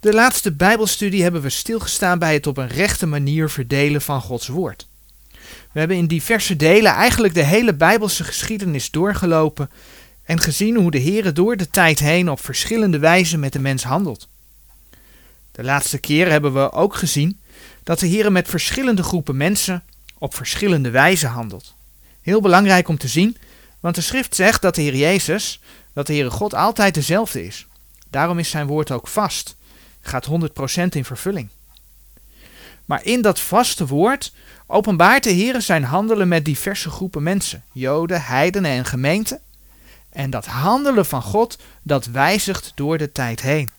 De laatste Bijbelstudie hebben we stilgestaan bij het op een rechte manier verdelen van Gods Woord. We hebben in diverse delen eigenlijk de hele Bijbelse geschiedenis doorgelopen en gezien hoe de Heer door de tijd heen op verschillende wijzen met de mens handelt. De laatste keer hebben we ook gezien dat de Heer met verschillende groepen mensen op verschillende wijzen handelt. Heel belangrijk om te zien, want de schrift zegt dat de Heer Jezus, dat de Heere God altijd dezelfde is. Daarom is zijn woord ook vast, gaat 100% in vervulling. Maar in dat vaste woord openbaart de Heer zijn handelen met diverse groepen mensen, Joden, heidenen en gemeenten. En dat handelen van God, dat wijzigt door de tijd heen.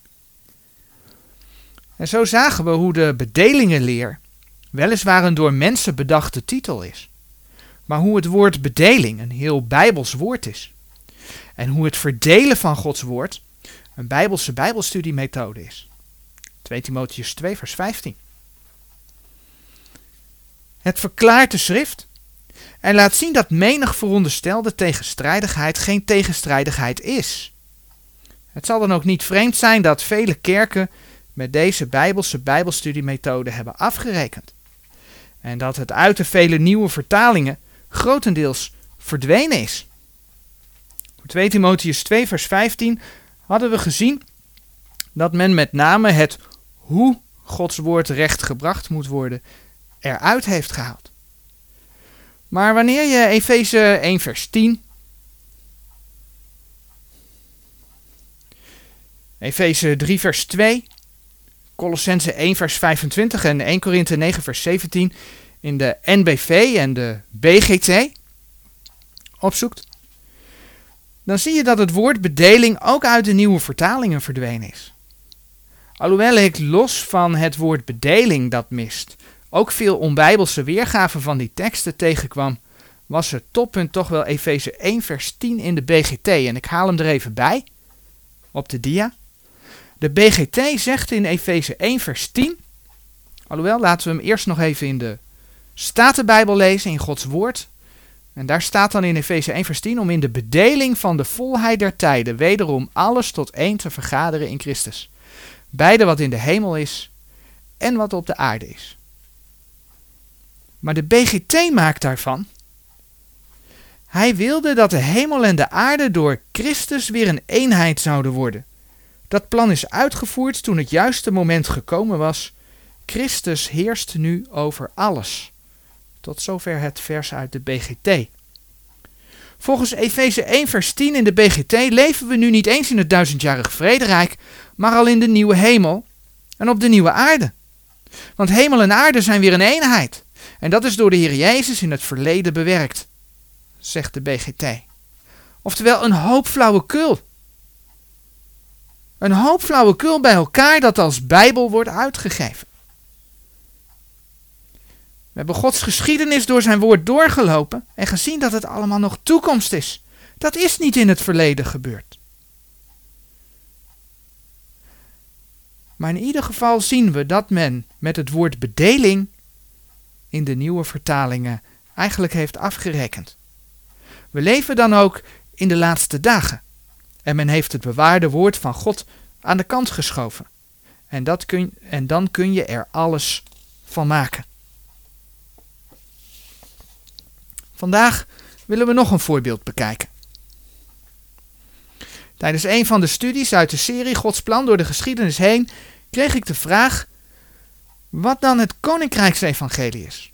En zo zagen we hoe de bedelingenleer weliswaar een door mensen bedachte titel is, maar hoe het woord bedeling een heel bijbels woord is. En hoe het verdelen van Gods woord een bijbelse bijbelstudiemethode is. 2 Timotheus 2 vers 15. Het verklaart de schrift en laat zien dat menig veronderstelde tegenstrijdigheid geen tegenstrijdigheid is. Het zal dan ook niet vreemd zijn dat vele kerken met deze bijbelse bijbelstudiemethode hebben afgerekend. En dat het uit de vele nieuwe vertalingen grotendeels verdwenen is. Voor 2 Timotheus 2 vers 15 hadden we gezien dat men met name het hoe Gods woord recht gebracht moet worden eruit heeft gehaald. Maar wanneer je Efeze 1 vers 10, Efeze 3 vers 2, Colossense 1 vers 25 en 1 Korinthe 9 vers 17 in de NBV en de BGT opzoekt, dan zie je dat het woord bedeling ook uit de nieuwe vertalingen verdwenen is. Alhoewel ik los van het woord bedeling dat mist, ook veel onbijbelse weergaven van die teksten tegenkwam, was het toppunt toch wel Efeze 1 vers 10 in de BGT. En ik haal hem er even bij, op de dia. De BGT zegt in Efeze 1 vers 10, alhoewel laten we hem eerst nog even in de Statenbijbel lezen, in Gods woord. En daar staat dan in Efeze 1 vers 10 om in de bedeling van de volheid der tijden wederom alles tot één te vergaderen in Christus. Beide wat in de hemel is en wat op de aarde is. Maar de BGT maakt daarvan. Hij wilde dat de hemel en de aarde door Christus weer een eenheid zouden worden. Dat plan is uitgevoerd toen het juiste moment gekomen was. Christus heerst nu over alles. Tot zover het vers uit de BGT. Volgens Efeze 1 vers 10 in de BGT leven we nu niet eens in het duizendjarig vrederijk, maar al in de nieuwe hemel en op de nieuwe aarde. Want hemel en aarde zijn weer een eenheid. En dat is door de Heer Jezus in het verleden bewerkt, zegt de BGT. Oftewel een hoop flauwekul. Een hoop flauwekul bij elkaar dat als Bijbel wordt uitgegeven. We hebben Gods geschiedenis door zijn woord doorgelopen en gezien dat het allemaal nog toekomst is. Dat is niet in het verleden gebeurd. Maar in ieder geval zien we dat men met het woord bedeling in de nieuwe vertalingen eigenlijk heeft afgerekend. We leven dan ook in de laatste dagen. En men heeft het bewaarde woord van God aan de kant geschoven. En, dat kun, en dan kun je er alles van maken. Vandaag willen we nog een voorbeeld bekijken. Tijdens een van de studies uit de serie Gods plan door de geschiedenis heen kreeg ik de vraag wat dan het Koninkrijksevangelie is.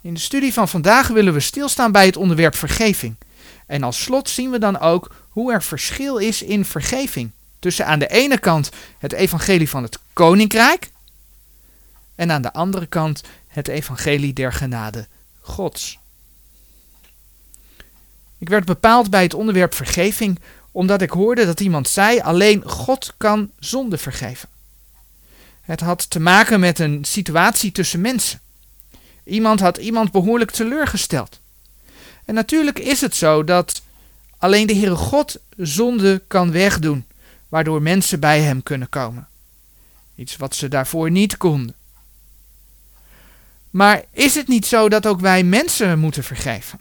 In de studie van vandaag willen we stilstaan bij het onderwerp vergeving. En als slot zien we dan ook hoe er verschil is in vergeving. Tussen aan de ene kant het evangelie van het koninkrijk en aan de andere kant het evangelie der genade Gods. Ik werd bepaald bij het onderwerp vergeving omdat ik hoorde dat iemand zei alleen God kan zonde vergeven. Het had te maken met een situatie tussen mensen. Iemand had iemand behoorlijk teleurgesteld. En natuurlijk is het zo dat alleen de Heere God zonde kan wegdoen, waardoor mensen bij Hem kunnen komen. Iets wat ze daarvoor niet konden. Maar is het niet zo dat ook wij mensen moeten vergeven?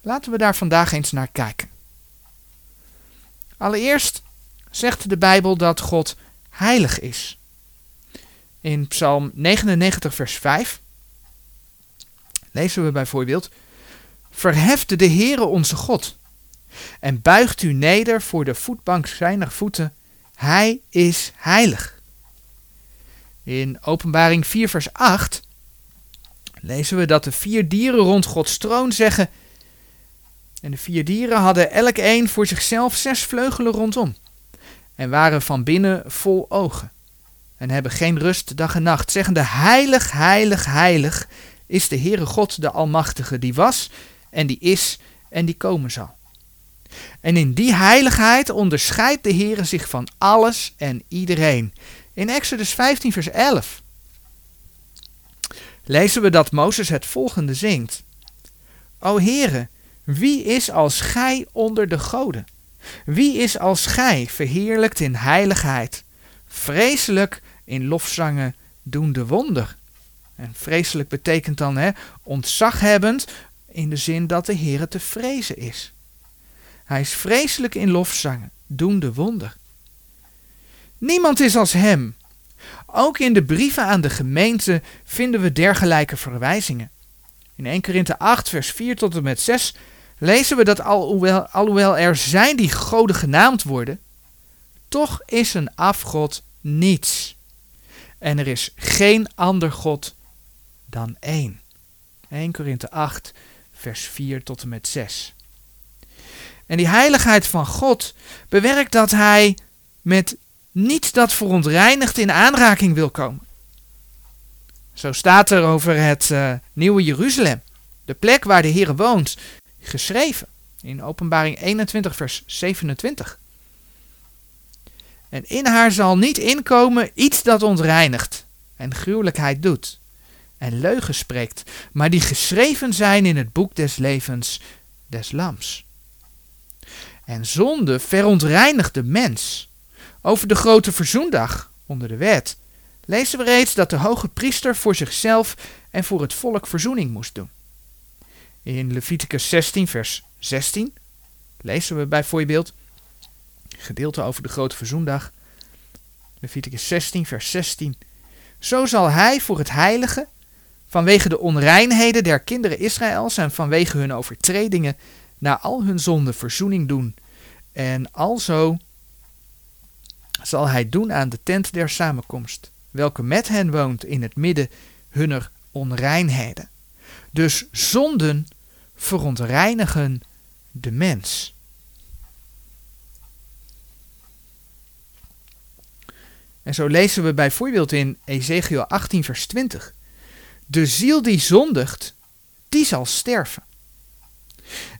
Laten we daar vandaag eens naar kijken. Allereerst zegt de Bijbel dat God heilig is. In Psalm 99, vers 5 lezen we bijvoorbeeld: Verhefte de Heere onze God en buigt u neder voor de voetbank zijner voeten. Hij is heilig. In Openbaring 4, vers 8 lezen we dat de vier dieren rond Gods troon zeggen. En de vier dieren hadden elk een voor zichzelf zes vleugelen rondom. En waren van binnen vol ogen. En hebben geen rust dag en nacht, zeggende: Heilig, heilig, heilig is de Heere God, de Almachtige, die was en die is en die komen zal. En in die heiligheid onderscheidt de Heere zich van alles en iedereen. In Exodus 15, vers 11 lezen we dat Mozes het volgende zingt. O Heere, wie is als gij onder de goden? Wie is als gij verheerlijkt in heiligheid, vreselijk in lofzangen doende wonder? En vreselijk betekent dan hè, ontzaghebbend in de zin dat de Heere te vrezen is. Hij is vreselijk in lofzangen, doende wonder. Niemand is als hem. Ook in de brieven aan de gemeente vinden we dergelijke verwijzingen. In 1 Korinthe 8, vers 4 tot en met 6 lezen we dat alhoewel, alhoewel er zijn die goden genaamd worden, toch is een afgod niets. En er is geen ander God dan één. 1 Korinthe 8, vers 4 tot en met 6. En die heiligheid van God bewerkt dat hij met niets dat verontreinigt in aanraking wil komen. Zo staat er over het uh, nieuwe Jeruzalem, de plek waar de Heer woont, geschreven in Openbaring 21, vers 27. En in haar zal niet inkomen iets dat ontreinigt en gruwelijkheid doet en leugen spreekt, maar die geschreven zijn in het boek des levens des lams. En zonde verontreinigt de mens. Over de grote verzoendag onder de wet lezen we reeds dat de hoge priester voor zichzelf en voor het volk verzoening moest doen. In Leviticus 16, vers 16 lezen we bijvoorbeeld gedeelte over de grote verzoendag. Leviticus 16, vers 16. Zo zal hij voor het heilige, vanwege de onreinheden der kinderen Israëls en vanwege hun overtredingen, na al hun zonden verzoening doen. En alzo zal hij doen aan de tent der samenkomst, welke met hen woont in het midden hunner onreinheden. Dus zonden verontreinigen de mens. En zo lezen we bijvoorbeeld in Ezekiel 18, vers 20. De ziel die zondigt, die zal sterven.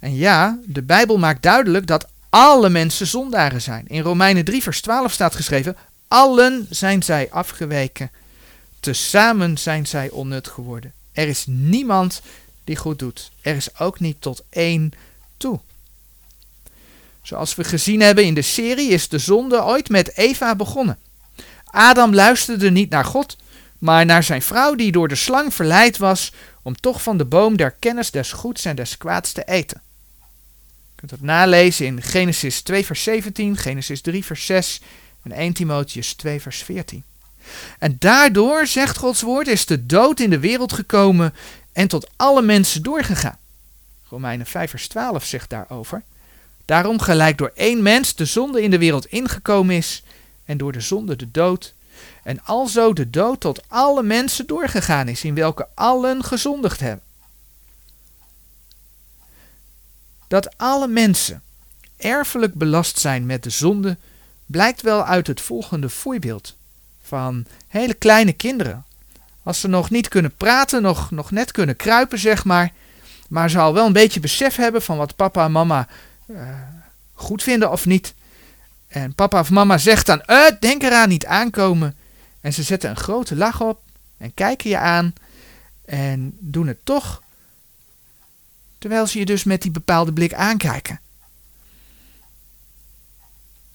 En ja, de Bijbel maakt duidelijk dat alle mensen zondaren zijn. In Romeinen 3, vers 12 staat geschreven: Allen zijn zij afgeweken. Tezamen zijn zij onnut geworden. Er is niemand die goed doet. Er is ook niet tot één toe. Zoals we gezien hebben in de serie is de zonde ooit met Eva begonnen. Adam luisterde niet naar God, maar naar zijn vrouw die door de slang verleid was om toch van de boom der kennis des goeds en des kwaads te eten. Kunt dat nalezen in Genesis 2 vers 17, Genesis 3 vers 6 en 1 Timotheus 2 vers 14. En daardoor, zegt Gods woord, is de dood in de wereld gekomen en tot alle mensen doorgegaan. Romeinen 5 vers 12 zegt daarover. Daarom gelijk door één mens de zonde in de wereld ingekomen is en door de zonde de dood. En alzo de dood tot alle mensen doorgegaan is, in welke allen gezondigd hebben. Dat alle mensen erfelijk belast zijn met de zonde, blijkt wel uit het volgende voorbeeld van hele kleine kinderen. Als ze nog niet kunnen praten, nog, nog net kunnen kruipen, zeg maar, maar ze al wel een beetje besef hebben van wat papa en mama uh, goed vinden of niet. En papa of mama zegt dan, uh, denk eraan niet aankomen. En ze zetten een grote lach op en kijken je aan en doen het toch. Terwijl ze je dus met die bepaalde blik aankijken.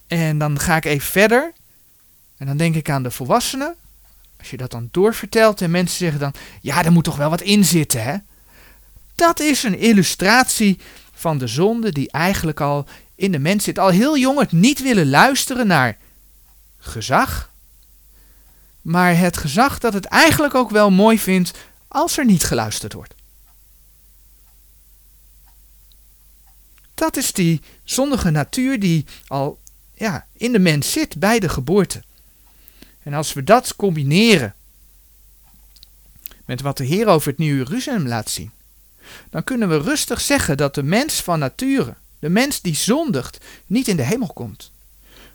En dan ga ik even verder. En dan denk ik aan de volwassenen. Als je dat dan doorvertelt en mensen zeggen dan, ja, er moet toch wel wat in zitten, hè? Dat is een illustratie van de zonde die eigenlijk al in de mens zit. Al heel jong het niet willen luisteren naar gezag, maar het gezag dat het eigenlijk ook wel mooi vindt als er niet geluisterd wordt. Dat is die zondige natuur die al ja, in de mens zit bij de geboorte. En als we dat combineren met wat de Heer over het Nieuwe Jeruzalem laat zien, dan kunnen we rustig zeggen dat de mens van nature, de mens die zondigt, niet in de hemel komt.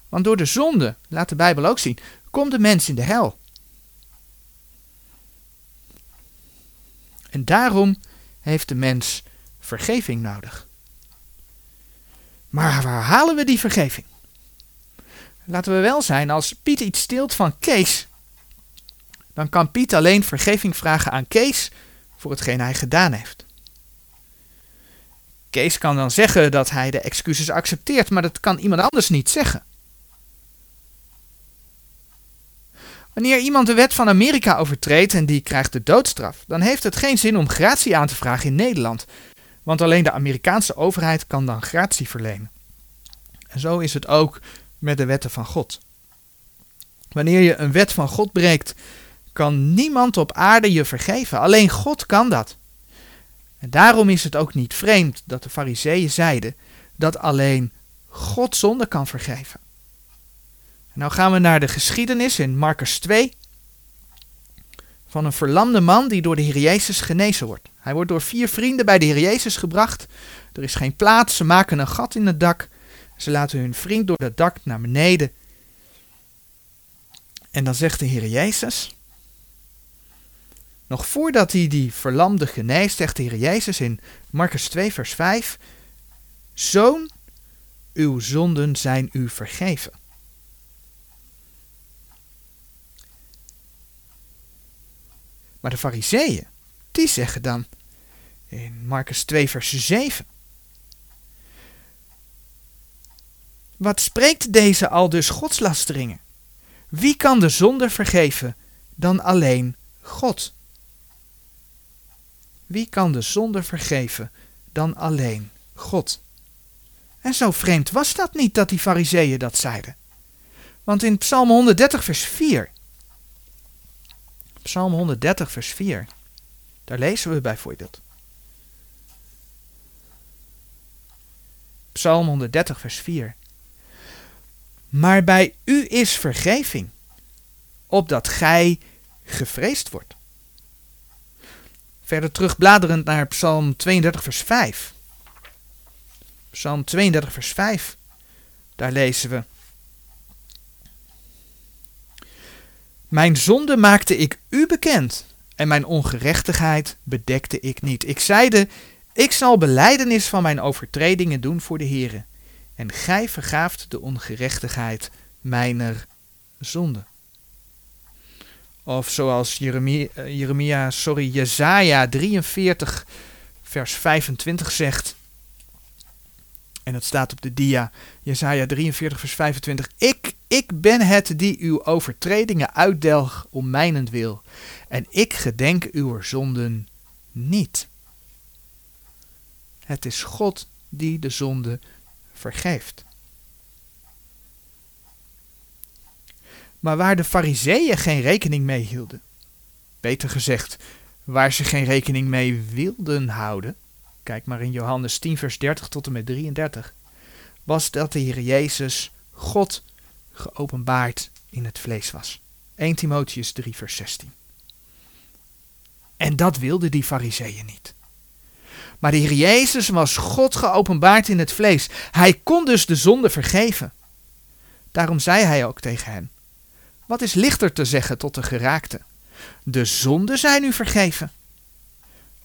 Want door de zonde, laat de Bijbel ook zien, komt de mens in de hel. En daarom heeft de mens vergeving nodig. Maar waar halen we die vergeving? Laten we wel zijn, als Piet iets steelt van Kees, dan kan Piet alleen vergeving vragen aan Kees voor hetgeen hij gedaan heeft. Kees kan dan zeggen dat hij de excuses accepteert, maar dat kan iemand anders niet zeggen. Wanneer iemand de wet van Amerika overtreedt en die krijgt de doodstraf, dan heeft het geen zin om gratie aan te vragen in Nederland, want alleen de Amerikaanse overheid kan dan gratie verlenen. En zo is het ook met de wetten van God. Wanneer je een wet van God breekt, kan niemand op aarde je vergeven. Alleen God kan dat. En daarom is het ook niet vreemd dat de Fariseeën zeiden dat alleen God zonde kan vergeven. En nou gaan we naar de geschiedenis in Marcus 2 van een verlamde man die door de Heer Jezus genezen wordt. Hij wordt door vier vrienden bij de Heer Jezus gebracht. Er is geen plaats, ze maken een gat in het dak. Ze laten hun vriend door het dak naar beneden. En dan zegt de Heer Jezus, nog voordat hij die verlamde geneest, zegt de Heer Jezus in Marcus 2, vers 5: Zoon, uw zonden zijn u vergeven. Maar de Fariseeën, die zeggen dan in Marcus 2, vers 7: Wat spreekt deze al dus godslasteringen? Wie kan de zonde vergeven dan alleen God? Wie kan de zonde vergeven dan alleen God? En zo vreemd was dat niet dat die fariseeën dat zeiden. Want in Psalm 130 vers 4, Psalm 130 vers 4, daar lezen we bijvoorbeeld. Psalm 130 vers 4. Maar bij u is vergeving, opdat gij gevreesd wordt. Verder terugbladerend naar Psalm 32, vers 5. Psalm 32, vers 5. Daar lezen we. Mijn zonde maakte ik u bekend en mijn ongerechtigheid bedekte ik niet. Ik zeide, ik zal beleidenis van mijn overtredingen doen voor de Heere. En gij vergaaft de ongerechtigheid mijner zonde. Of zoals Jeremia, eh, Jeremia sorry, Jezaja 43 vers 25 zegt. En het staat op de dia. Jezaja 43 vers 25. Ik, ik ben het die uw overtredingen uitdelg om mijnentwil. En ik gedenk uw zonden niet. Het is God die de zonde vergeeft. maar waar de fariseeën geen rekening mee hielden. Beter gezegd, waar ze geen rekening mee wilden houden, kijk maar in Johannes 10 vers 30 tot en met 33, was dat de Heer Jezus God geopenbaard in het vlees was. 1 Timotheus 3 vers 16. En dat wilden die fariseeën niet. Maar de Heer Jezus was God geopenbaard in het vlees. Hij kon dus de zonde vergeven. Daarom zei hij ook tegen hen: wat is lichter te zeggen tot de geraakte? De zonden zijn u vergeven.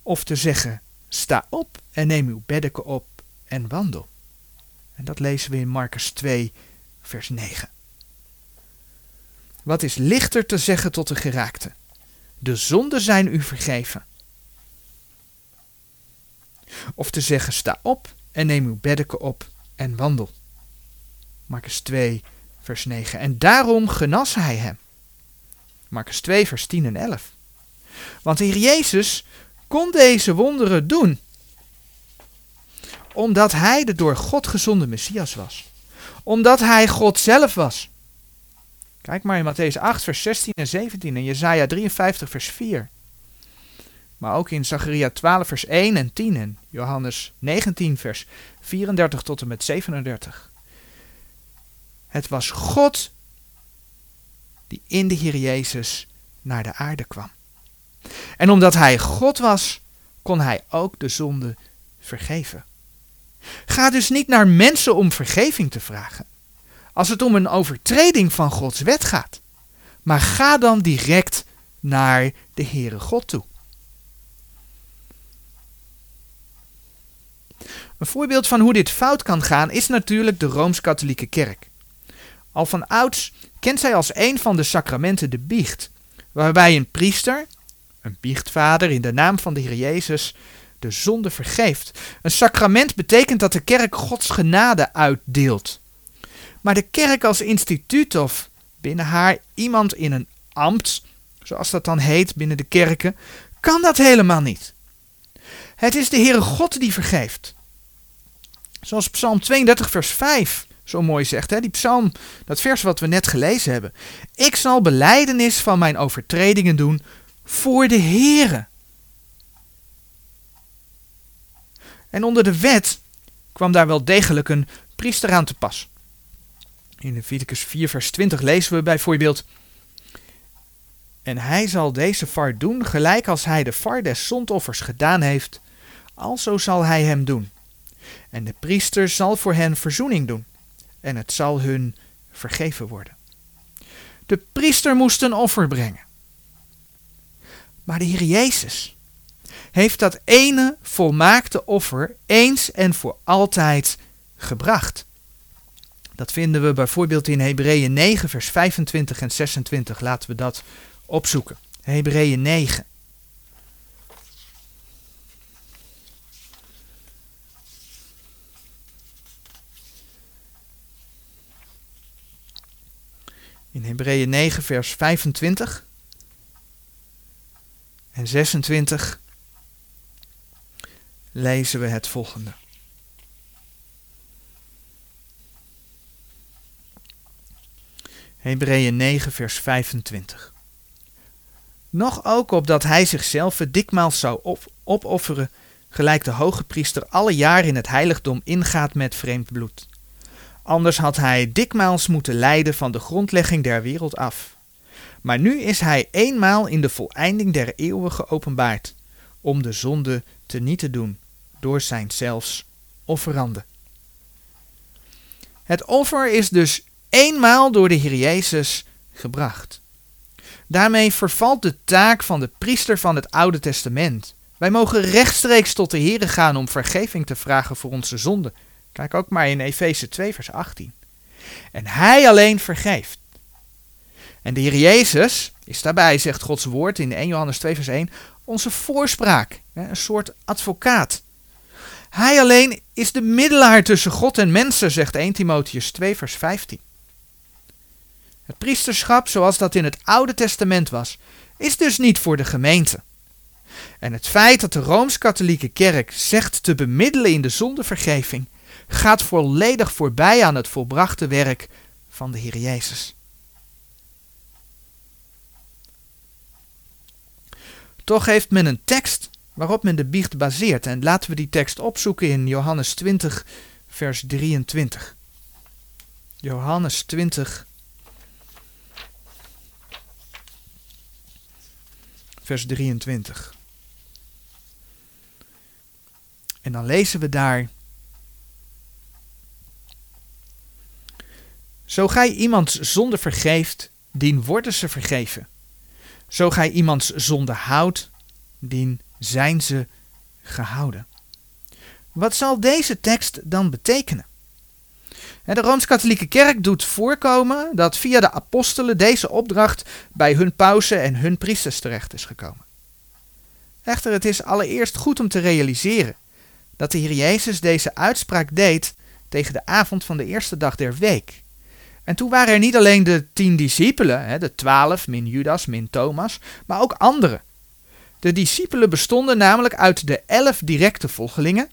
Of te zeggen, sta op en neem uw beddeken op en wandel. En dat lezen we in Marcus 2, vers 9. Wat is lichter te zeggen tot de geraakte? De zonden zijn u vergeven. Of te zeggen, sta op en neem uw beddeken op en wandel. Marcus 2, vers 9. En daarom genas hij hem. Marcus 2, vers 10 en 11. Want de Heer Jezus kon deze wonderen doen. Omdat hij de door God gezonde Messias was. Omdat hij God zelf was. Kijk maar in Matthäus 8, vers 16 en 17 en Jesaja 53, vers 4. Maar ook in Zacharia 12, vers 1 en 10 en Johannes 19, vers 34 tot en met 37. Het was God die in de Heer Jezus naar de aarde kwam. En omdat hij God was, kon hij ook de zonde vergeven. Ga dus niet naar mensen om vergeving te vragen, als het om een overtreding van Gods wet gaat, maar ga dan direct naar de Heere God toe. Een voorbeeld van hoe dit fout kan gaan is natuurlijk de Rooms-Katholieke Kerk. Al van ouds kent zij als een van de sacramenten de biecht, waarbij een priester, een biechtvader in de naam van de Heer Jezus, de zonde vergeeft. Een sacrament betekent dat de kerk Gods genade uitdeelt. Maar de kerk als instituut of binnen haar iemand in een ambt, zoals dat dan heet binnen de kerken, kan dat helemaal niet. Het is de Heere God die vergeeft. Zoals Psalm 32, vers 5 zo mooi zegt, hè? die psalm, dat vers wat we net gelezen hebben. Ik zal beleidenis van mijn overtredingen doen voor de Heere. En onder de wet kwam daar wel degelijk een priester aan te pas. In Leviticus 4, vers 20 lezen we bijvoorbeeld: En hij zal deze var doen, gelijk als hij de var des zondoffers gedaan heeft, alzo zal hij hem doen. En de priester zal voor hen verzoening doen, en het zal hun vergeven worden. De priester moest een offer brengen. Maar de Heer Jezus heeft dat ene volmaakte offer eens en voor altijd gebracht. Dat vinden we bijvoorbeeld in Hebreeën 9, vers 25 en 26. Laten we dat opzoeken. Hebreeën 9. In Hebreeën 9, vers 25 en 26 lezen we het volgende. Hebreeën 9, vers 25. Nog ook opdat hij zichzelf dikmaals zou op opofferen, gelijk de hoge priester alle jaar in het heiligdom ingaat met vreemd bloed. Anders had hij dikmaals moeten lijden van de grondlegging der wereld af. Maar nu is hij eenmaal in de voleinding der eeuwen geopenbaard, om de zonde te niet te doen, door zijn zelfs offerande. Het offer is dus eenmaal door de Heer Jezus gebracht. Daarmee vervalt de taak van de priester van het Oude Testament. Wij mogen rechtstreeks tot de Heer gaan om vergeving te vragen voor onze zonden. Kijk ook maar in Efeze 2, vers 18. En hij alleen vergeeft. En de Heer Jezus is daarbij, zegt Gods woord in 1 Johannes 2, vers 1, onze voorspraak, een soort advocaat. Hij alleen is de middelaar tussen God en mensen, zegt 1 Timotheus 2, vers 15. Het priesterschap, zoals dat in het Oude Testament was, is dus niet voor de gemeente. En het feit dat de Rooms-Katholieke Kerk zegt te bemiddelen in de zondevergeving, gaat volledig voorbij aan het volbrachte werk van de Heer Jezus. Toch heeft men een tekst waarop men de biecht baseert. En laten we die tekst opzoeken in Johannes 20, vers 23. Johannes 20, vers 23. En dan lezen we daar Zo gij iemands zonde vergeeft, dien worden ze vergeven. Zo gij iemands zonde houdt, dien zijn ze gehouden. Wat zal deze tekst dan betekenen? De Rooms-Katholieke Kerk doet voorkomen dat via de apostelen deze opdracht bij hun pausen en hun priesters terecht is gekomen. Echter, het is allereerst goed om te realiseren dat de Heer Jezus deze uitspraak deed tegen de avond van de eerste dag der week. En toen waren er niet alleen de tien discipelen, de twaalf min Judas min Thomas, maar ook anderen. De discipelen bestonden namelijk uit de elf directe volgelingen,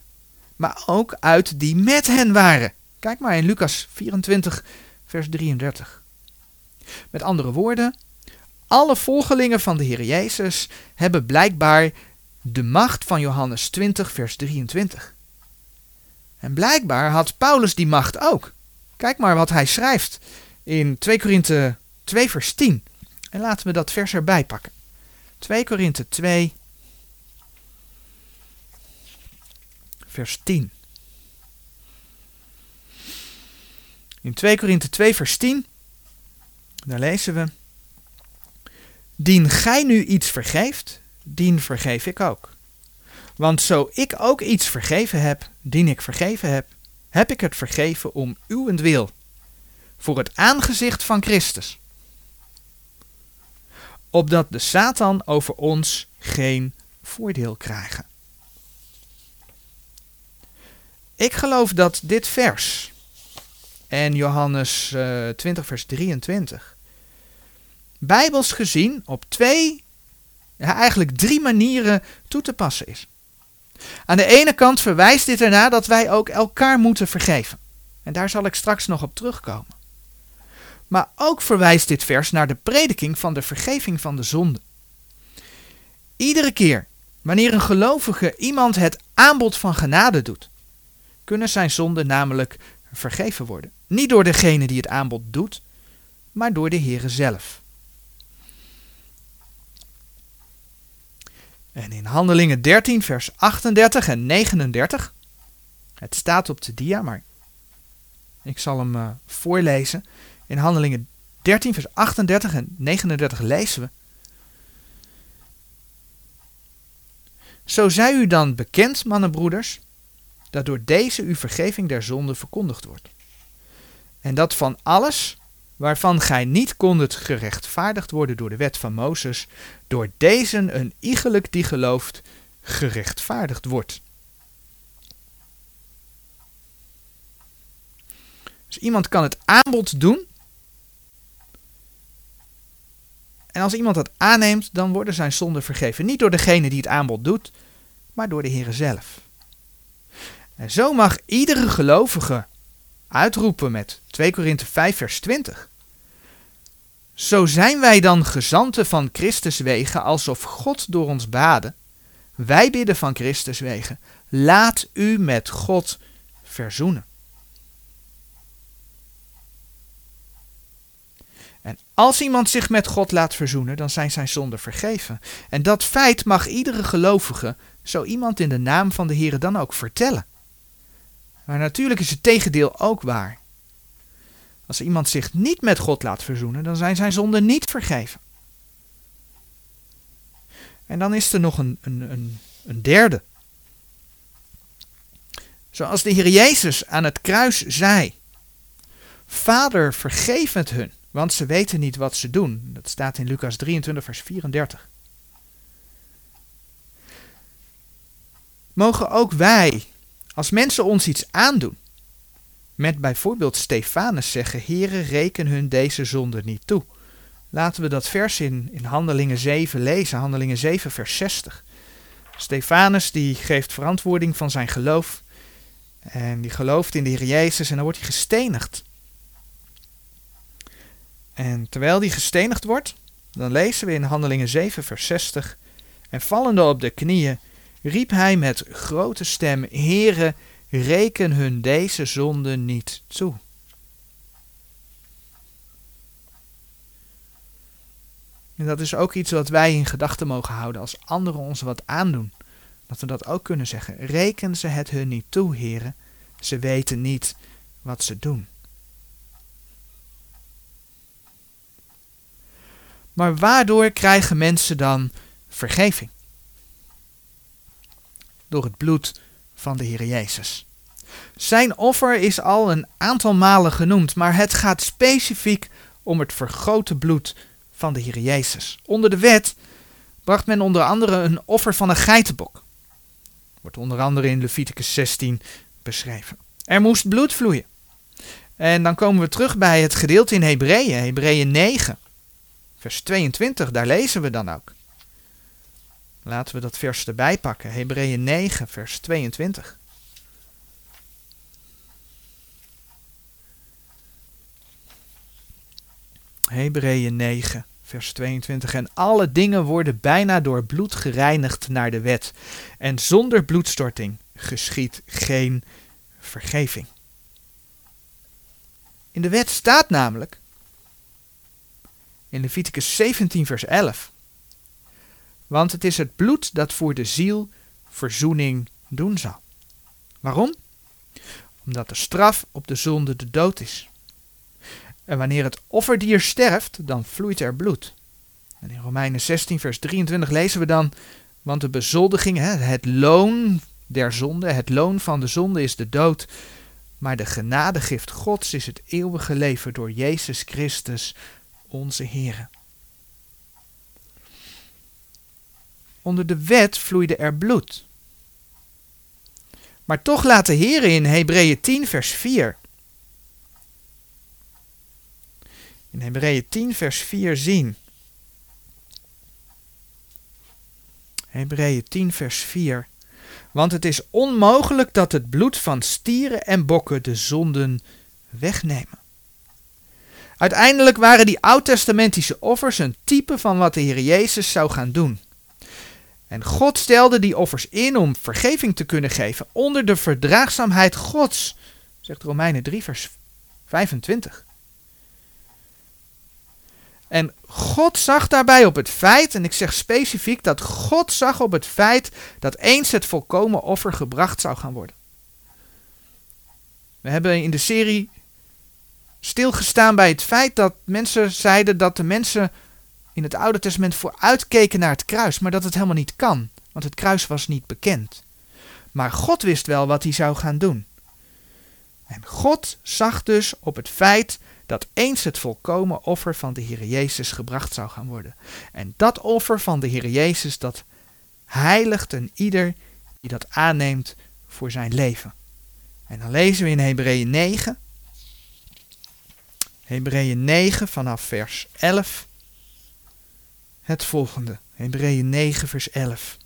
maar ook uit die met hen waren. Kijk maar in Lucas 24, vers 33. Met andere woorden, alle volgelingen van de Heer Jezus hebben blijkbaar de macht van Johannes 20, vers 23. En blijkbaar had Paulus die macht ook. Kijk maar wat hij schrijft in 2 Korinthe 2, vers 10. En laten we dat vers erbij pakken. 2 Korinthe 2, vers 10. In 2 Korinthe 2, vers 10, daar lezen we. Dien gij nu iets vergeeft, dien vergeef ik ook. Want zo ik ook iets vergeven heb, dien ik vergeven heb, heb ik het vergeven om uwentwil, voor het aangezicht van Christus. Opdat de Satan over ons geen voordeel krijgen. Ik geloof dat dit vers en Johannes uh, eh, 20 vers 23 bijbels gezien op twee, eigenlijk drie manieren toe te passen is. Aan de ene kant verwijst dit ernaar dat wij ook elkaar moeten vergeven. En daar zal ik straks nog op terugkomen. Maar ook verwijst dit vers naar de prediking van de vergeving van de zonde. Iedere keer wanneer een gelovige iemand het aanbod van genade doet, kunnen zijn zonden namelijk vergeven worden. Niet door degene die het aanbod doet, maar door de Heere zelf. En in Handelingen 13, vers 38 en 39. Het staat op de dia, maar ik zal hem uh, voorlezen. In Handelingen 13, vers 38 en 39 lezen we. Zo zij u dan bekend, mannenbroeders, dat door deze uw vergeving der zonde verkondigd wordt. En dat van alles waarvan gij niet kondet gerechtvaardigd worden door de wet van Mozes, door deze een iegelijk die gelooft gerechtvaardigd wordt. Dus iemand kan het aanbod doen. En als iemand dat aanneemt, dan worden zijn zonden vergeven. Niet door degene die het aanbod doet, maar door de Heer zelf. En zo mag iedere gelovige uitroepen met 2 Korinthe 5 vers 20. Zo zijn wij dan gezanten van Christus wegen, alsof God door ons baden. Wij bidden van Christus wegen, laat u met God verzoenen. En als iemand zich met God laat verzoenen, dan zijn zijn zonden vergeven. En dat feit mag iedere gelovige zo iemand in de naam van de Heer dan ook vertellen. Maar natuurlijk is het tegendeel ook waar. Als iemand zich niet met God laat verzoenen, dan zijn zijn zonden niet vergeven. En dan is er nog een, een, een, een derde. Zoals de Heer Jezus aan het kruis zei: Vader, vergeef het hun, want ze weten niet wat ze doen. Dat staat in Lucas 23, vers 34. Mogen ook wij, als mensen ons iets aandoen, met bijvoorbeeld Stefanus zeggen: Here, reken hun deze zonde niet toe. Laten we dat vers in, in Handelingen 7 lezen, Handelingen 7, vers 60. Stefanus die geeft verantwoording van zijn geloof. En die gelooft in de Heer Jezus en dan wordt hij gestenigd. En terwijl hij gestenigd wordt, dan lezen we in Handelingen 7, vers 60. En vallende op de knieën riep hij met grote stem: Heere, reken hun deze zonde niet toe. En dat is ook iets wat wij in gedachten mogen houden als anderen ons wat aandoen. Dat we dat ook kunnen zeggen. Reken ze het hun niet toe, heren. Ze weten niet wat ze doen. Maar waardoor krijgen mensen dan vergeving? Door het bloed van de Heer Jezus. Zijn offer is al een aantal malen genoemd, maar het gaat specifiek om het vergrote bloed van de Heer Jezus. Onder de wet bracht men onder andere een offer van een geitenbok. Wordt onder andere in Leviticus 16 beschreven. Er moest bloed vloeien. En dan komen we terug bij het gedeelte in Hebreeën, Hebreeën 9, vers 22, daar lezen we dan ook. Laten we dat vers erbij pakken. Hebreeën 9, vers 22. Hebreeën 9, vers 22. En alle dingen worden bijna door bloed gereinigd naar de wet. En zonder bloedstorting geschiet geen vergeving. In de wet staat namelijk, in Leviticus 17, vers 11. Want het is het bloed dat voor de ziel verzoening doen zal. Waarom? Omdat de straf op de zonde de dood is. En wanneer het offerdier sterft, dan vloeit er bloed. En in Romeinen 16, vers 23 lezen we dan, want de bezoldiging, het loon der zonde, het loon van de zonde is de dood, maar de genadegift Gods is het eeuwige leven door Jezus Christus, onze Heer. Onder de wet vloeide er bloed. Maar toch laat de Heer in Hebreeën 10, vers 4 in Hebreeën 10, vers 4 zien. Hebreeën 10, vers 4. Want het is onmogelijk dat het bloed van stieren en bokken de zonden wegnemen. Uiteindelijk waren die oud-testamentische offers een type van wat de Heer Jezus zou gaan doen. En God stelde die offers in om vergeving te kunnen geven onder de verdraagzaamheid Gods, zegt Romeinen 3, vers 25. En God zag daarbij op het feit, en ik zeg specifiek dat God zag op het feit dat eens het volkomen offer gebracht zou gaan worden. We hebben in de serie stilgestaan bij het feit dat mensen zeiden dat de mensen in het Oude Testament vooruitkeken naar het kruis, maar dat het helemaal niet kan, want het kruis was niet bekend. Maar God wist wel wat hij zou gaan doen. En God zag dus op het feit dat eens het volkomen offer van de Heer Jezus gebracht zou gaan worden. En dat offer van de Heer Jezus, dat heiligt een ieder die dat aanneemt voor zijn leven. En dan lezen we in Hebreeën 9, Hebreeën 9 vanaf vers 11, het volgende. Hebreeën 9 vers 11.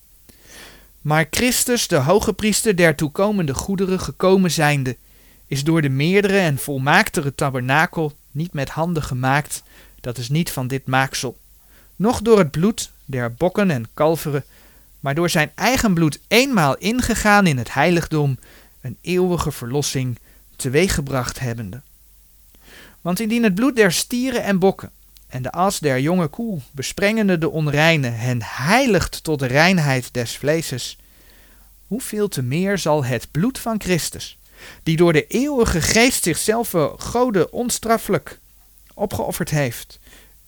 Maar Christus, de hoge priester der toekomende goederen, gekomen zijnde, is door de meerdere en volmaaktere tabernakel niet met handen gemaakt, dat is niet van dit maaksel, noch door het bloed der bokken en kalveren, maar door zijn eigen bloed eenmaal ingegaan in het heiligdom, een eeuwige verlossing teweeggebracht hebbende. Want indien het bloed der stieren en bokken en de as der jonge koe, besprengende de onreine, hen heiligt tot de reinheid des vleeses, hoeveel te meer zal het bloed van Christus, die door de eeuwige geest zichzelf Gode onstraffelijk opgeofferd heeft,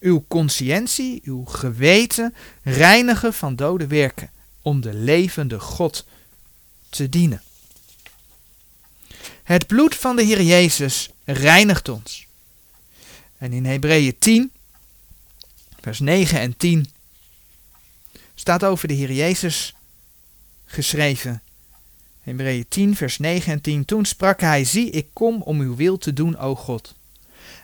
uw conscientie, uw geweten reinigen van dode werken, om de levende God te dienen. Het bloed van de Heer Jezus reinigt ons. En in Hebreeën 10, vers 9 en 10 staat over de Heer Jezus geschreven. Hebreeën 10, vers 9 en 10. Toen sprak hij: Zie, ik kom om uw wil te doen, o God.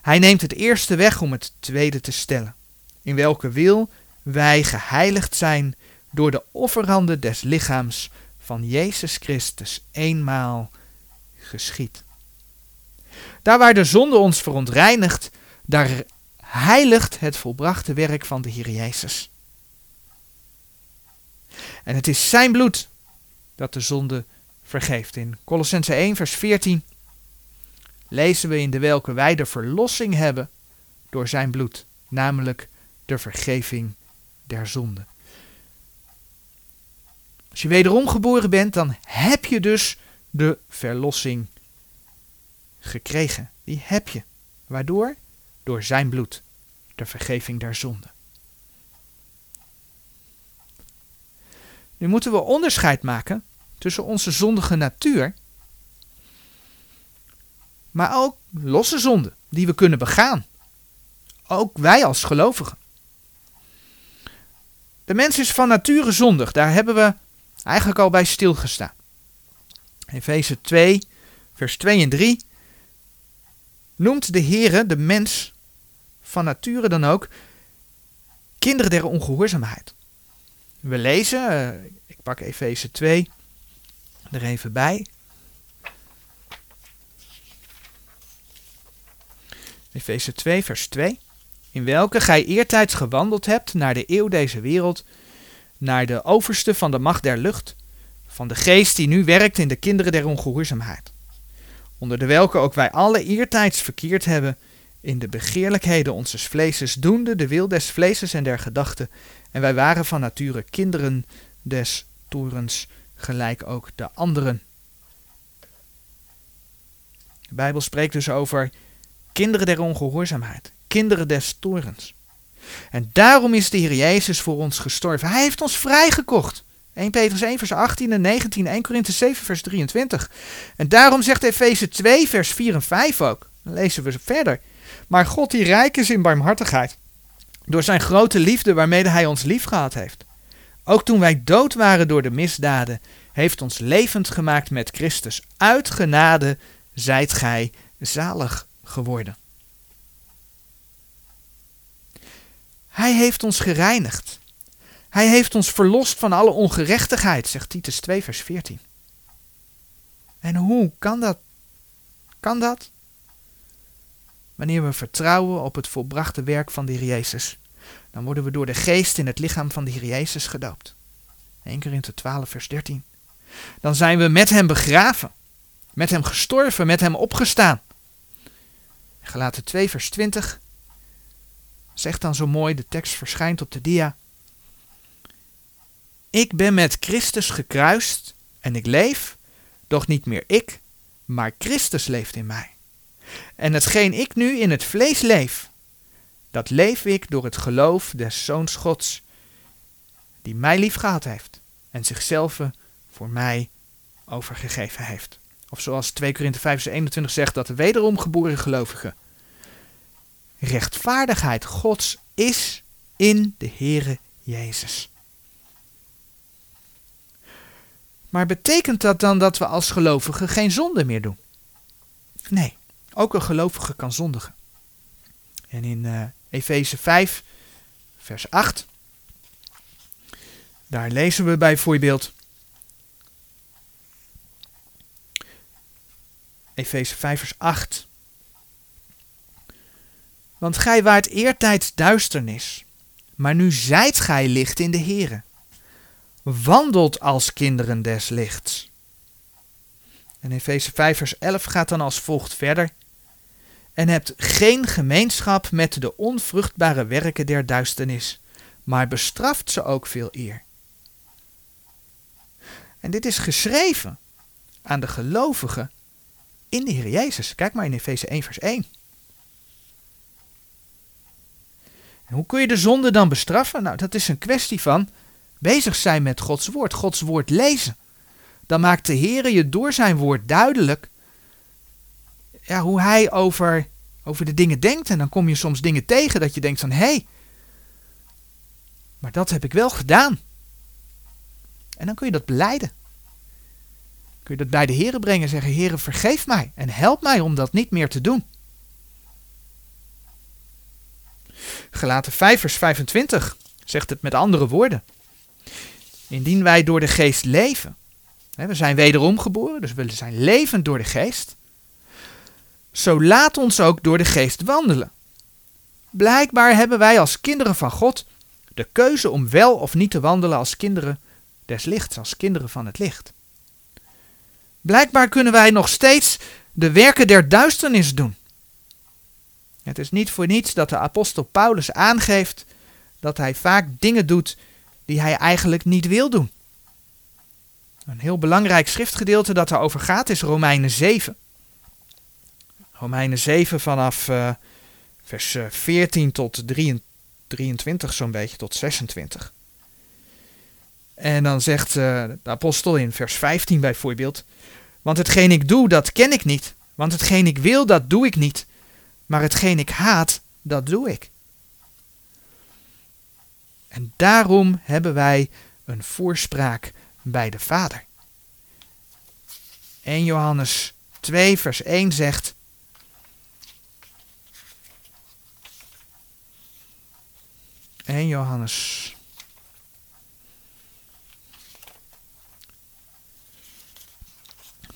Hij neemt het eerste weg om het tweede te stellen. In welke wil wij geheiligd zijn door de offerhanden des lichaams van Jezus Christus eenmaal geschied. Daar waar de zonde ons verontreinigt, daar heiligt het volbrachte werk van de Heer Jezus. En het is zijn bloed dat de zonde vergeeft. In Colossense 1, vers 14 lezen we in de welke wij de verlossing hebben door zijn bloed, namelijk de vergeving der zonde. Als je wederom geboren bent, dan heb je dus de verlossing gekregen. Die heb je. Waardoor? Door zijn bloed, de vergeving der zonde. Nu moeten we onderscheid maken tussen onze zondige natuur, maar ook losse zonden die we kunnen begaan. Ook wij als gelovigen. De mens is van nature zondig, daar hebben we eigenlijk al bij stilgestaan. Efeze 2, vers 2 en 3 noemt de Heere de mens van nature dan ook kinderen der ongehoorzaamheid. We lezen, eh, ik pak Efeze 2, er even bij. Efeze 2, vers 2. in welke gij eertijds gewandeld hebt naar de eeuw deze wereld, naar de overste van de macht der lucht, van de geest die nu werkt in de kinderen der ongehoorzaamheid, onder de welke ook wij alle eertijds verkeerd hebben in de begeerlijkheden onzes vleeses, doende de wil des vleeses en der gedachten, en wij waren van nature kinderen des torens, gelijk ook de anderen. De Bijbel spreekt dus over kinderen der ongehoorzaamheid, kinderen des torens. En daarom is de Heer Jezus voor ons gestorven. Hij heeft ons vrijgekocht. 1 Petrus 1 vers 18 en 19, 1 Korinthe 7 vers 23. En daarom zegt Efeze 2 vers 4 en 5 ook. Dan lezen we verder. Maar God die rijk is in barmhartigheid, door zijn grote liefde waarmee hij ons lief gehad heeft. Ook toen wij dood waren door de misdaden, heeft ons levend gemaakt met Christus. Uit genade zijt gij zalig geworden. Hij heeft ons gereinigd. Hij heeft ons verlost van alle ongerechtigheid, zegt Titus 2, vers 14. En hoe kan dat? Kan dat? Wanneer we vertrouwen op het volbrachte werk van de Heer Jezus, dan worden we door de geest in het lichaam van de Heer Jezus gedoopt. 1 Korinthe 12, vers 13. Dan zijn we met hem begraven, met hem gestorven, met hem opgestaan. Gelaten 2, vers 20 zegt dan zo mooi, de tekst verschijnt op de dia. Ik ben met Christus gekruist en ik leef, doch niet meer ik, maar Christus leeft in mij. En hetgeen ik nu in het vlees leef, dat leef ik door het geloof des Zoons Gods, die mij lief gehad heeft en zichzelf voor mij overgegeven heeft. Of zoals 2 Korinthe 5 vers 21 zegt, dat de wederom geboren gelovigen rechtvaardigheid Gods is in de Heere Jezus. Maar betekent dat dan dat we als gelovigen geen zonde meer doen? Nee, ook een gelovige kan zondigen. En in uh, Efeze 5, vers 8, daar lezen we bijvoorbeeld. Efeze 5, vers 8. Want gij waart eertijds duisternis, maar nu zijt gij licht in de Here. Wandelt als kinderen des lichts. En Efeze 5 vers 11 gaat dan als volgt verder. En hebt geen gemeenschap met de onvruchtbare werken der duisternis, maar bestraft ze ook veel eer. En dit is geschreven aan de gelovigen in de Heer Jezus. Kijk maar in Efeze 1 vers 1. En hoe kun je de zonde dan bestraffen? Nou, dat is een kwestie van bezig zijn met Gods woord, Gods woord lezen. Dan maakt de Heer je door zijn woord duidelijk ja, hoe hij over, over de dingen denkt. En dan kom je soms dingen tegen dat je denkt van, hé, hey, maar dat heb ik wel gedaan. En dan kun je dat beleiden. Kun je dat bij de Heer brengen en zeggen, Heer, vergeef mij en help mij om dat niet meer te doen. Gelaten 5 vers 25 zegt het met andere woorden. Indien wij door de geest leven, we zijn wederom geboren, dus we zijn levend door de geest, zo laat ons ook door de geest wandelen. Blijkbaar hebben wij als kinderen van God de keuze om wel of niet te wandelen als kinderen des lichts, als kinderen van het licht. Blijkbaar kunnen wij nog steeds de werken der duisternis doen. Het is niet voor niets dat de apostel Paulus aangeeft dat hij vaak dingen doet die hij eigenlijk niet wil doen. Een heel belangrijk schriftgedeelte dat erover gaat is Romeinen 7. Romeinen 7 vanaf uh, vers 14 eh, tot 23 zo'n beetje, tot 26. En dan zegt uh, de apostel in vers 15 bijvoorbeeld, want hetgeen ik doe, dat ken ik niet, want hetgeen ik wil, dat doe ik niet. Maar hetgeen ik haat, dat doe ik. En daarom hebben wij een voorspraak bij de Vader. 1 Johannes 2, vers 1 zegt. En Johannes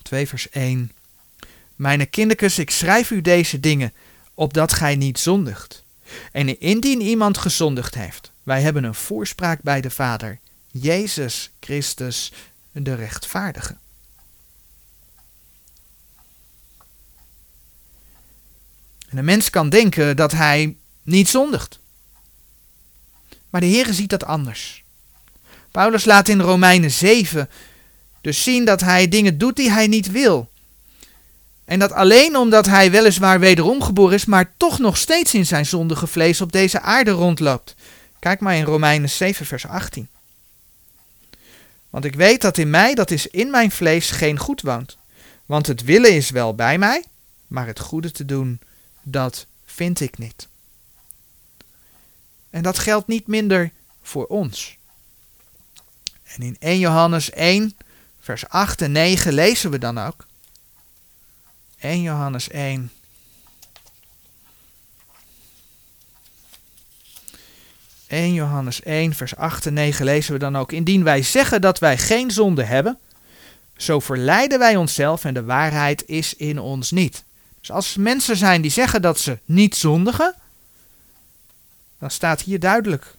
2 vers 1. Mijn kinderkes, ik schrijf u deze dingen opdat gij niet zondigt. En indien iemand gezondigd heeft, wij hebben een voorspraak bij de Vader, Jezus Christus, de rechtvaardige. En een mens kan denken dat hij niet zondigt. Maar de Heer ziet dat anders. Paulus laat in Romeinen 7 dus zien dat hij dingen doet die hij niet wil. En dat alleen omdat hij weliswaar wederom geboren is, maar toch nog steeds in zijn zondige vlees op deze aarde rondloopt. Kijk maar in Romeinen 7, vers 18. Want ik weet dat in mij, dat is in mijn vlees, geen goed woont. Want het willen is wel bij mij, maar het goede te doen, dat vind ik niet. En dat geldt niet minder voor ons. En in 1 Johannes 1, vers 8 en 9 lezen we dan ook. 1 Johannes 1. ...1 Johannes 1, vers 8 en 9 lezen we dan ook... ...indien wij zeggen dat wij geen zonde hebben... ...zo verleiden wij onszelf en de waarheid is in ons niet. Dus als mensen zijn die zeggen dat ze niet zondigen... ...dan staat hier duidelijk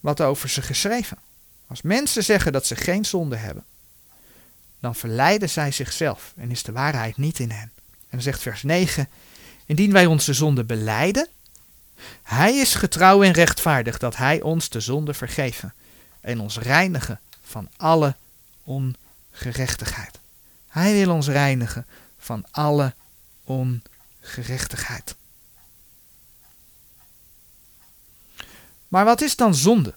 wat over ze geschreven. Als mensen zeggen dat ze geen zonde hebben, dan verleiden zij zichzelf en is de waarheid niet in hen. En dan zegt vers 9: Indien wij onze zonde beleiden, hij is getrouw en rechtvaardig dat hij ons de zonde vergeven en ons reinigen van alle ongerechtigheid. Hij wil ons reinigen van alle ongerechtigheid. Maar wat is dan zonde?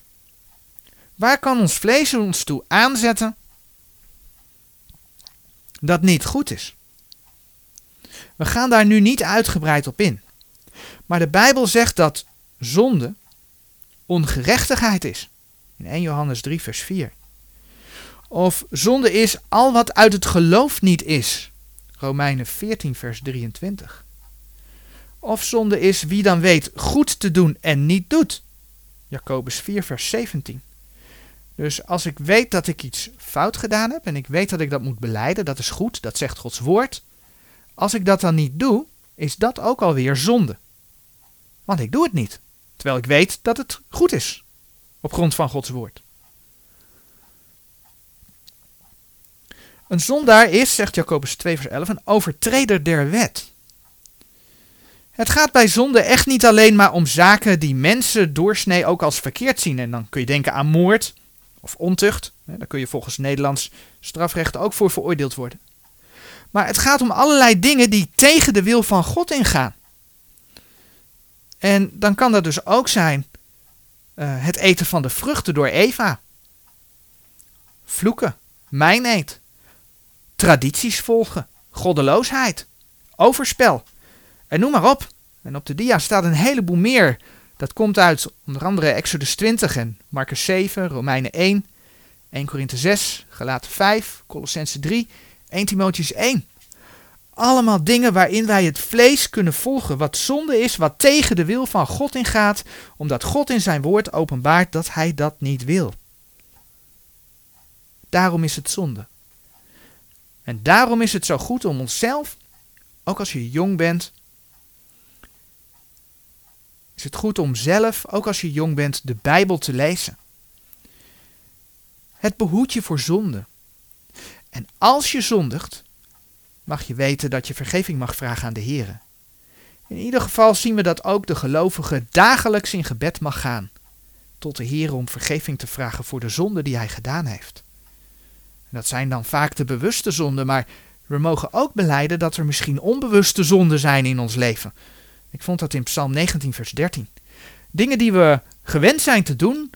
Waar kan ons vlees ons toe aanzetten dat niet goed is? We gaan daar nu niet uitgebreid op in. Maar de Bijbel zegt dat zonde ongerechtigheid is. In 1 Johannes 3, vers 4. Of zonde is al wat uit het geloof niet is. Romeinen 14, vers 23. Of zonde is wie dan weet goed te doen en niet doet. Jacobus 4, vers 17. Dus als ik weet dat ik iets fout gedaan heb en ik weet dat ik dat moet beleiden, dat is goed, dat zegt Gods woord. Als ik dat dan niet doe, is dat ook alweer zonde. Want ik doe het niet, terwijl ik weet dat het goed is, op grond van Gods woord. Een zondaar is, zegt Jacobus 2 vers 11, een overtreder der wet. Het gaat bij zonde echt niet alleen maar om zaken die mensen doorsnee ook als verkeerd zien. En dan kun je denken aan moord, of ontucht. Daar kun je volgens Nederlands strafrecht ook voor veroordeeld worden. Maar het gaat om allerlei dingen die tegen de wil van God ingaan. En dan kan dat dus ook zijn uh, het eten van de vruchten door Eva. Vloeken, mijneet, tradities volgen, goddeloosheid, overspel. En noem maar op. En op de dia staat een heleboel meer dat komt uit onder andere Exodus 20 en Marcus 7, Romeinen 1, 1 Korinthe 6, Galaten 5, Colossense 3, 1 Timotheus 1. Allemaal dingen waarin wij het vlees kunnen volgen, wat zonde is, wat tegen de wil van God ingaat, omdat God in zijn woord openbaart dat hij dat niet wil. Daarom is het zonde. En daarom is het zo goed om onszelf, ook als je jong bent, is het goed om zelf, ook als je jong bent, de Bijbel te lezen. Het behoedt je voor zonde. En als je zondigt, mag je weten dat je vergeving mag vragen aan de Heer. In ieder geval zien we dat ook de gelovige dagelijks in gebed mag gaan tot de Heer om vergeving te vragen voor de zonde die hij gedaan heeft. En dat zijn dan vaak de bewuste zonden, maar we mogen ook beleiden dat er misschien onbewuste zonden zijn in ons leven. Ik vond dat in Psalm 19, vers 13. Dingen die we gewend zijn te doen,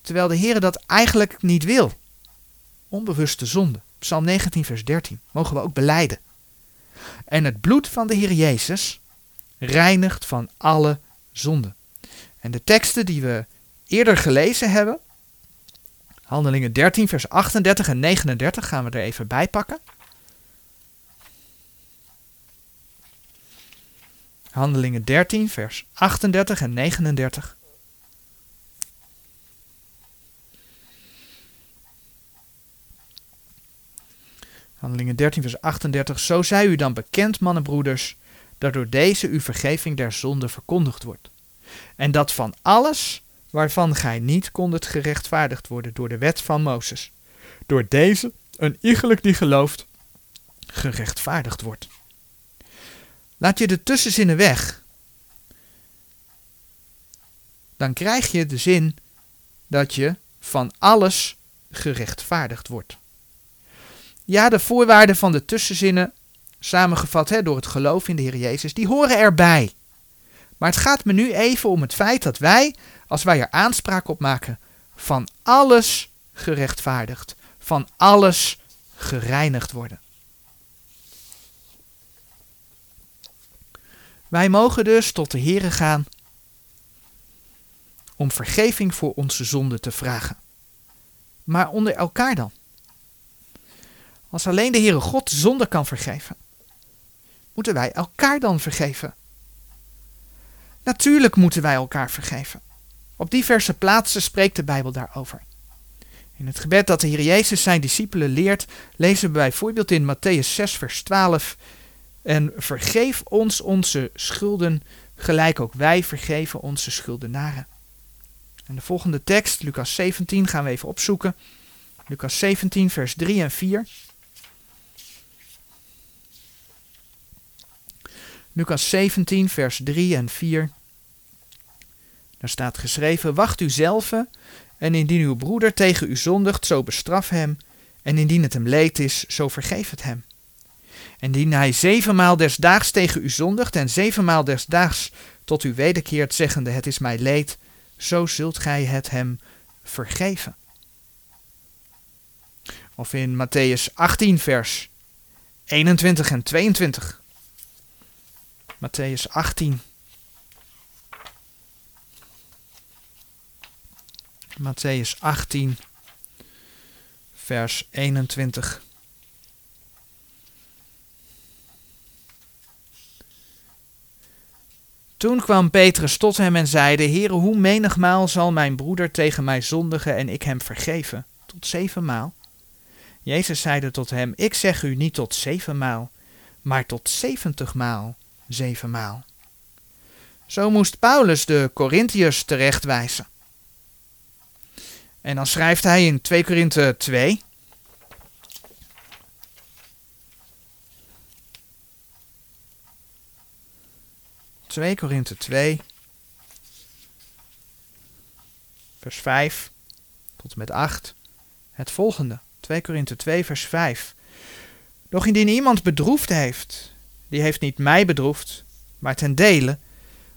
terwijl de Heer dat eigenlijk niet wil. Onbewuste zonde. Psalm 19, vers 13. Mogen we ook beleiden. En het bloed van de Heer Jezus reinigt van alle zonde. En de teksten die we eerder gelezen hebben, Handelingen 13, vers 38 en 39, gaan we er even bij pakken. Handelingen 13, vers 38 en 39. Handelingen 13, vers 38. Zo zij u dan bekend, mannenbroeders, dat door deze uw vergeving der zonde verkondigd wordt. En dat van alles waarvan gij niet kondet gerechtvaardigd worden door de wet van Mozes, door deze een iegelijk die gelooft, gerechtvaardigd wordt. Laat je de tussenzinnen weg, dan krijg je de zin dat je van alles gerechtvaardigd wordt. Ja, de voorwaarden van de tussenzinnen, samengevat hè, door het geloof in de Heer Jezus, die horen erbij. Maar het gaat me nu even om het feit dat wij, als wij er aanspraak op maken, van alles gerechtvaardigd, van alles gereinigd worden. Wij mogen dus tot de Heere gaan om vergeving voor onze zonden te vragen. Maar onder elkaar dan. Als alleen de Heere God zonde kan vergeven, moeten wij elkaar dan vergeven. Natuurlijk moeten wij elkaar vergeven. Op diverse plaatsen spreekt de Bijbel daarover. In het gebed dat de Heer Jezus zijn discipelen leert, lezen we bijvoorbeeld in Matthäus 6, vers 12: En vergeef ons onze schulden, gelijk ook wij vergeven onze schuldenaren. En de volgende tekst, Lucas 17, gaan we even opzoeken. Lucas 17, vers 3 en 4. Lucas 17, vers 3 en 4. Daar staat geschreven: Wacht u zelf, en indien uw broeder tegen u zondigt, zo bestraf hem, en indien het hem leed is, zo vergeef het hem. En indien hij zevenmaal desdaags tegen u zondigt, en zevenmaal desdaags tot u wederkeert, zeggende: Het is mij leed, zo zult gij het hem vergeven. Of in Matthäus 18, vers 21 en 22. Matthäus 18. Matthäus 18, vers 21. Toen kwam Petrus tot hem en zeide: Heere, hoe menigmaal zal mijn broeder tegen mij zondigen en ik hem vergeven? Tot zevenmaal. Jezus zeide tot hem: Ik zeg u niet tot zevenmaal, maar tot zeventigmaal zevenmaal. Zo moest Paulus de Corinthiërs terechtwijzen. En dan schrijft hij in 2 Korinthe 2. ...2 Korinthe 2... ...vers 5... ...tot en met 8... ...het volgende. 2 Korinthe 2 vers 5... ...doch indien iemand bedroefd heeft... ...die heeft niet mij bedroefd... ...maar ten dele...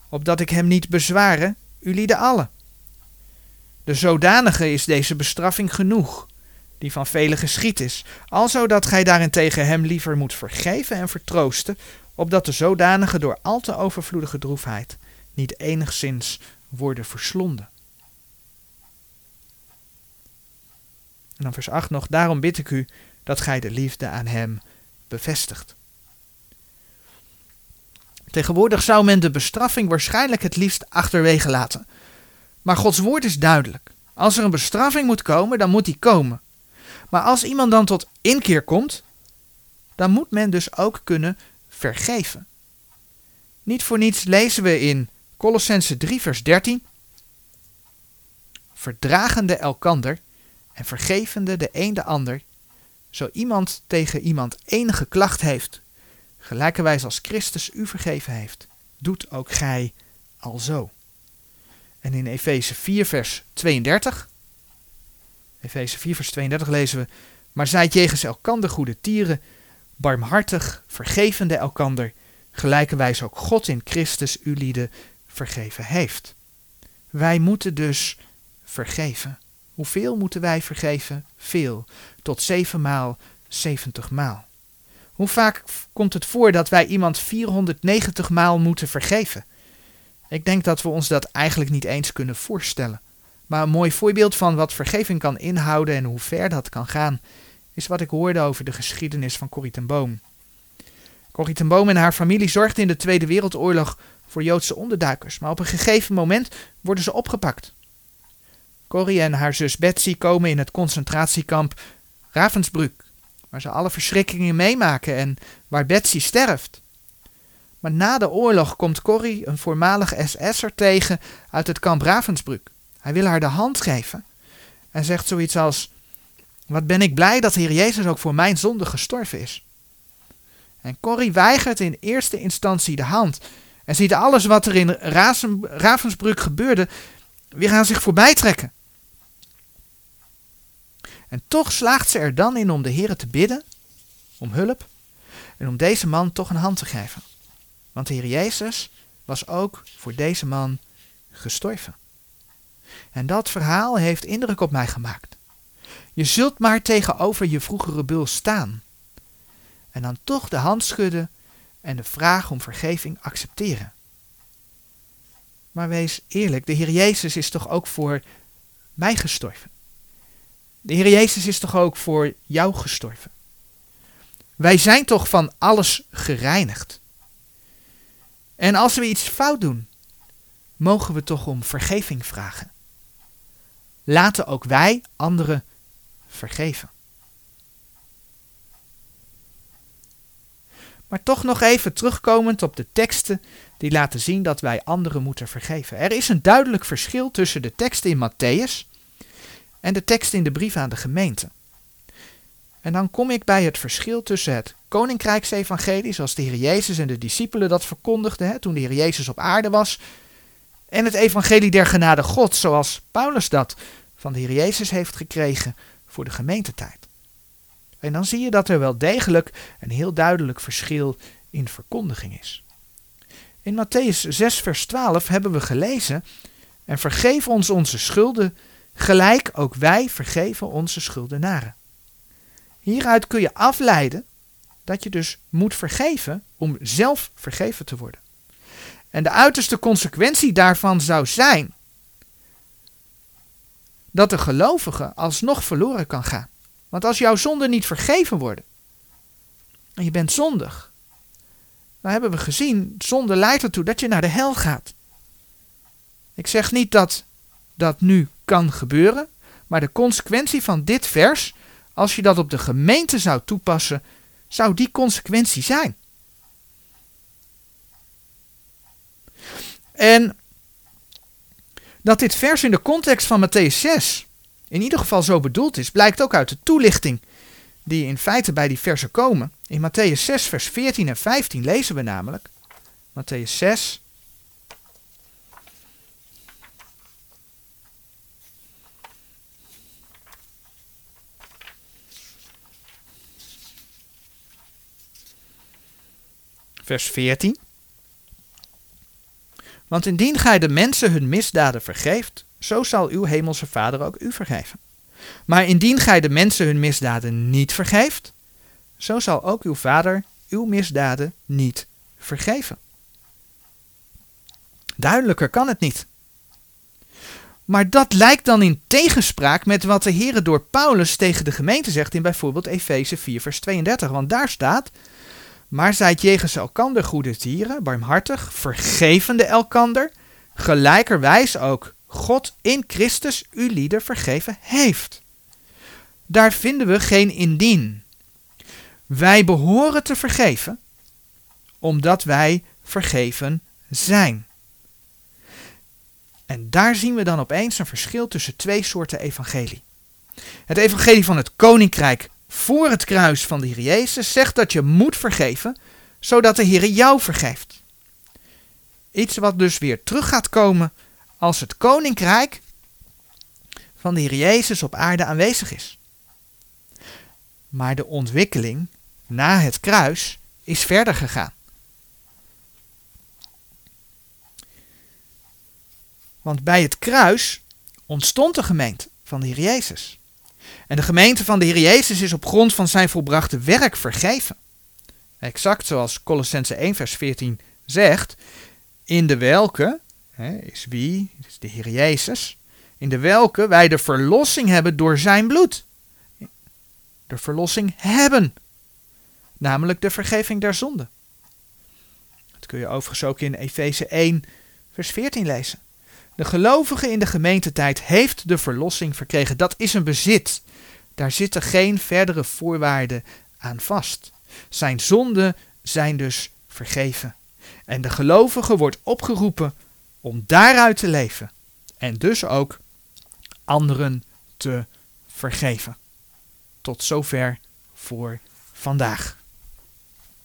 ...opdat ik hem niet bezwaren... ...u allen... De zodanige is deze bestraffing genoeg, die van velen geschied is, alzo dat gij daarentegen hem liever moet vergeven en vertroosten, opdat de zodanige door al te overvloedige droefheid niet enigszins worden verslonden. En dan vers 8 nog, daarom bid ik u dat gij de liefde aan hem bevestigt. Tegenwoordig zou men de bestraffing waarschijnlijk het liefst achterwege laten. Maar Gods woord is duidelijk. Als er een bestraffing moet komen, dan moet die komen. Maar als iemand dan tot inkeer komt, dan moet men dus ook kunnen vergeven. Niet voor niets lezen we in Colossense 3 vers 13 verdragende elkander en vergevende de een de ander, zo iemand tegen iemand enige klacht heeft, gelijkerwijs als Christus u vergeven heeft, doet ook gij alzo. En in Efeze 4, vers 32. Efeze 4, vers 32 lezen we. Maar zijt jegens elkander goede tieren, barmhartig, vergevende elkander, gelijkerwijs ook God in Christus u lieden vergeven heeft. Wij moeten dus vergeven. Hoeveel moeten wij vergeven? Veel. Tot zevenmaal, zeventig maal. Hoe vaak komt het voor dat wij iemand 490 maal moeten vergeven? Ik denk dat we ons dat eigenlijk niet eens kunnen voorstellen. Maar een mooi voorbeeld van wat vergeving kan inhouden en hoe ver dat kan gaan, is wat ik hoorde over de geschiedenis van Corrie ten Boom. Corrie ten Boom en haar familie zorgden in de Tweede Wereldoorlog voor Joodse onderduikers, maar op een gegeven moment worden ze opgepakt. Corrie en haar zus Betsy komen in het concentratiekamp Ravensbrück, waar ze alle verschrikkingen meemaken en waar Betsy sterft. Maar na de oorlog komt Corrie een voormalig SS'er tegen uit het kamp Ravensbrück. Hij wil haar de hand geven en zegt zoiets als: Wat ben ik blij dat de Heer Jezus ook voor mijn zonde gestorven is. En Corrie weigert in eerste instantie de hand en ziet alles wat er in Ravensbrück gebeurde weer aan zich voorbij trekken. En toch slaagt ze er dan in om de Heer te bidden, om hulp, en om deze man toch een hand te geven. Want de Heer Jezus was ook voor deze man gestorven. En dat verhaal heeft indruk op mij gemaakt. Je zult maar tegenover je vroegere bul staan. En dan toch de hand schudden en de vraag om vergeving accepteren. Maar wees eerlijk, de Heer Jezus is toch ook voor mij gestorven. De Heer Jezus is toch ook voor jou gestorven. Wij zijn toch van alles gereinigd. En als we iets fout doen, mogen we toch om vergeving vragen. Laten ook wij anderen vergeven. Maar toch nog even terugkomend op de teksten die laten zien dat wij anderen moeten vergeven. Er is een duidelijk verschil tussen de teksten in Matthäus en de tekst in de brief aan de gemeente. En dan kom ik bij het verschil tussen het koninkrijksevangelie, zoals de Heer Jezus en de discipelen dat verkondigden hè, toen de Heer Jezus op aarde was, en het evangelie der genade God, zoals Paulus dat van de Heer Jezus heeft gekregen voor de gemeentetijd. En dan zie je dat er wel degelijk een heel duidelijk verschil in verkondiging is. In Matthäus 6, vers 12 hebben we gelezen: En vergeef ons onze schulden, gelijk ook wij vergeven onze schuldenaren. Hieruit kun je afleiden dat je dus moet vergeven om zelf vergeven te worden. En de uiterste consequentie daarvan zou zijn dat de gelovige alsnog verloren kan gaan. Want als jouw zonden niet vergeven worden en je bent zondig, dan hebben we gezien, zonde leidt ertoe dat je naar de hel gaat. Ik zeg niet dat dat nu kan gebeuren, maar de consequentie van dit vers, als je dat op de gemeente zou toepassen, zou die consequentie zijn. En dat dit vers in de context van Matthäus 6 in ieder geval zo bedoeld is, blijkt ook uit de toelichting die in feite bij die versen komen. In Matthäus 6, vers 14 en 15 lezen we namelijk. Matthäus 6. Vers 14. Want indien gij de mensen hun misdaden vergeeft, zo zal uw hemelse Vader ook u vergeven. Maar indien gij de mensen hun misdaden niet vergeeft, zo zal ook uw Vader uw misdaden niet vergeven. Duidelijker kan het niet. Maar dat lijkt dan in tegenspraak met wat de Heer door Paulus tegen de gemeente zegt in bijvoorbeeld Efeze 4, vers 32. Want daar staat: Maar zijt jegens elkander goede dieren, barmhartig, vergevende elkander, gelijkerwijs ook God in Christus u lieden vergeven heeft. Daar vinden we geen indien. Wij behoren te vergeven, omdat wij vergeven zijn. En daar zien we dan opeens een verschil tussen twee soorten evangelie. Het evangelie van het koninkrijk voor het kruis van de Heer Jezus zegt dat je moet vergeven, zodat de Heer jou vergeeft. Iets wat dus weer terug gaat komen als het koninkrijk van de Heer Jezus op aarde aanwezig is. Maar de ontwikkeling na het kruis is verder gegaan. Want bij het kruis ontstond de gemeente van de Heer Jezus. En de gemeente van de Heer Jezus is op grond van zijn volbrachte werk vergeven. Exact zoals Colossense 1 vers 14 zegt, in de welke is wie? Is de Heer Jezus. In de welke wij de verlossing hebben door zijn bloed. De verlossing hebben. Namelijk de vergeving der zonden. Dat kun je overigens ook in Efeze 1, vers 14 lezen. De gelovige in de gemeentetijd heeft de verlossing verkregen. Dat is een bezit. Daar zitten geen verdere voorwaarden aan vast. Zijn zonden zijn dus vergeven. En de gelovige wordt opgeroepen om daaruit te leven. En dus ook anderen te vergeven. Tot zover voor vandaag.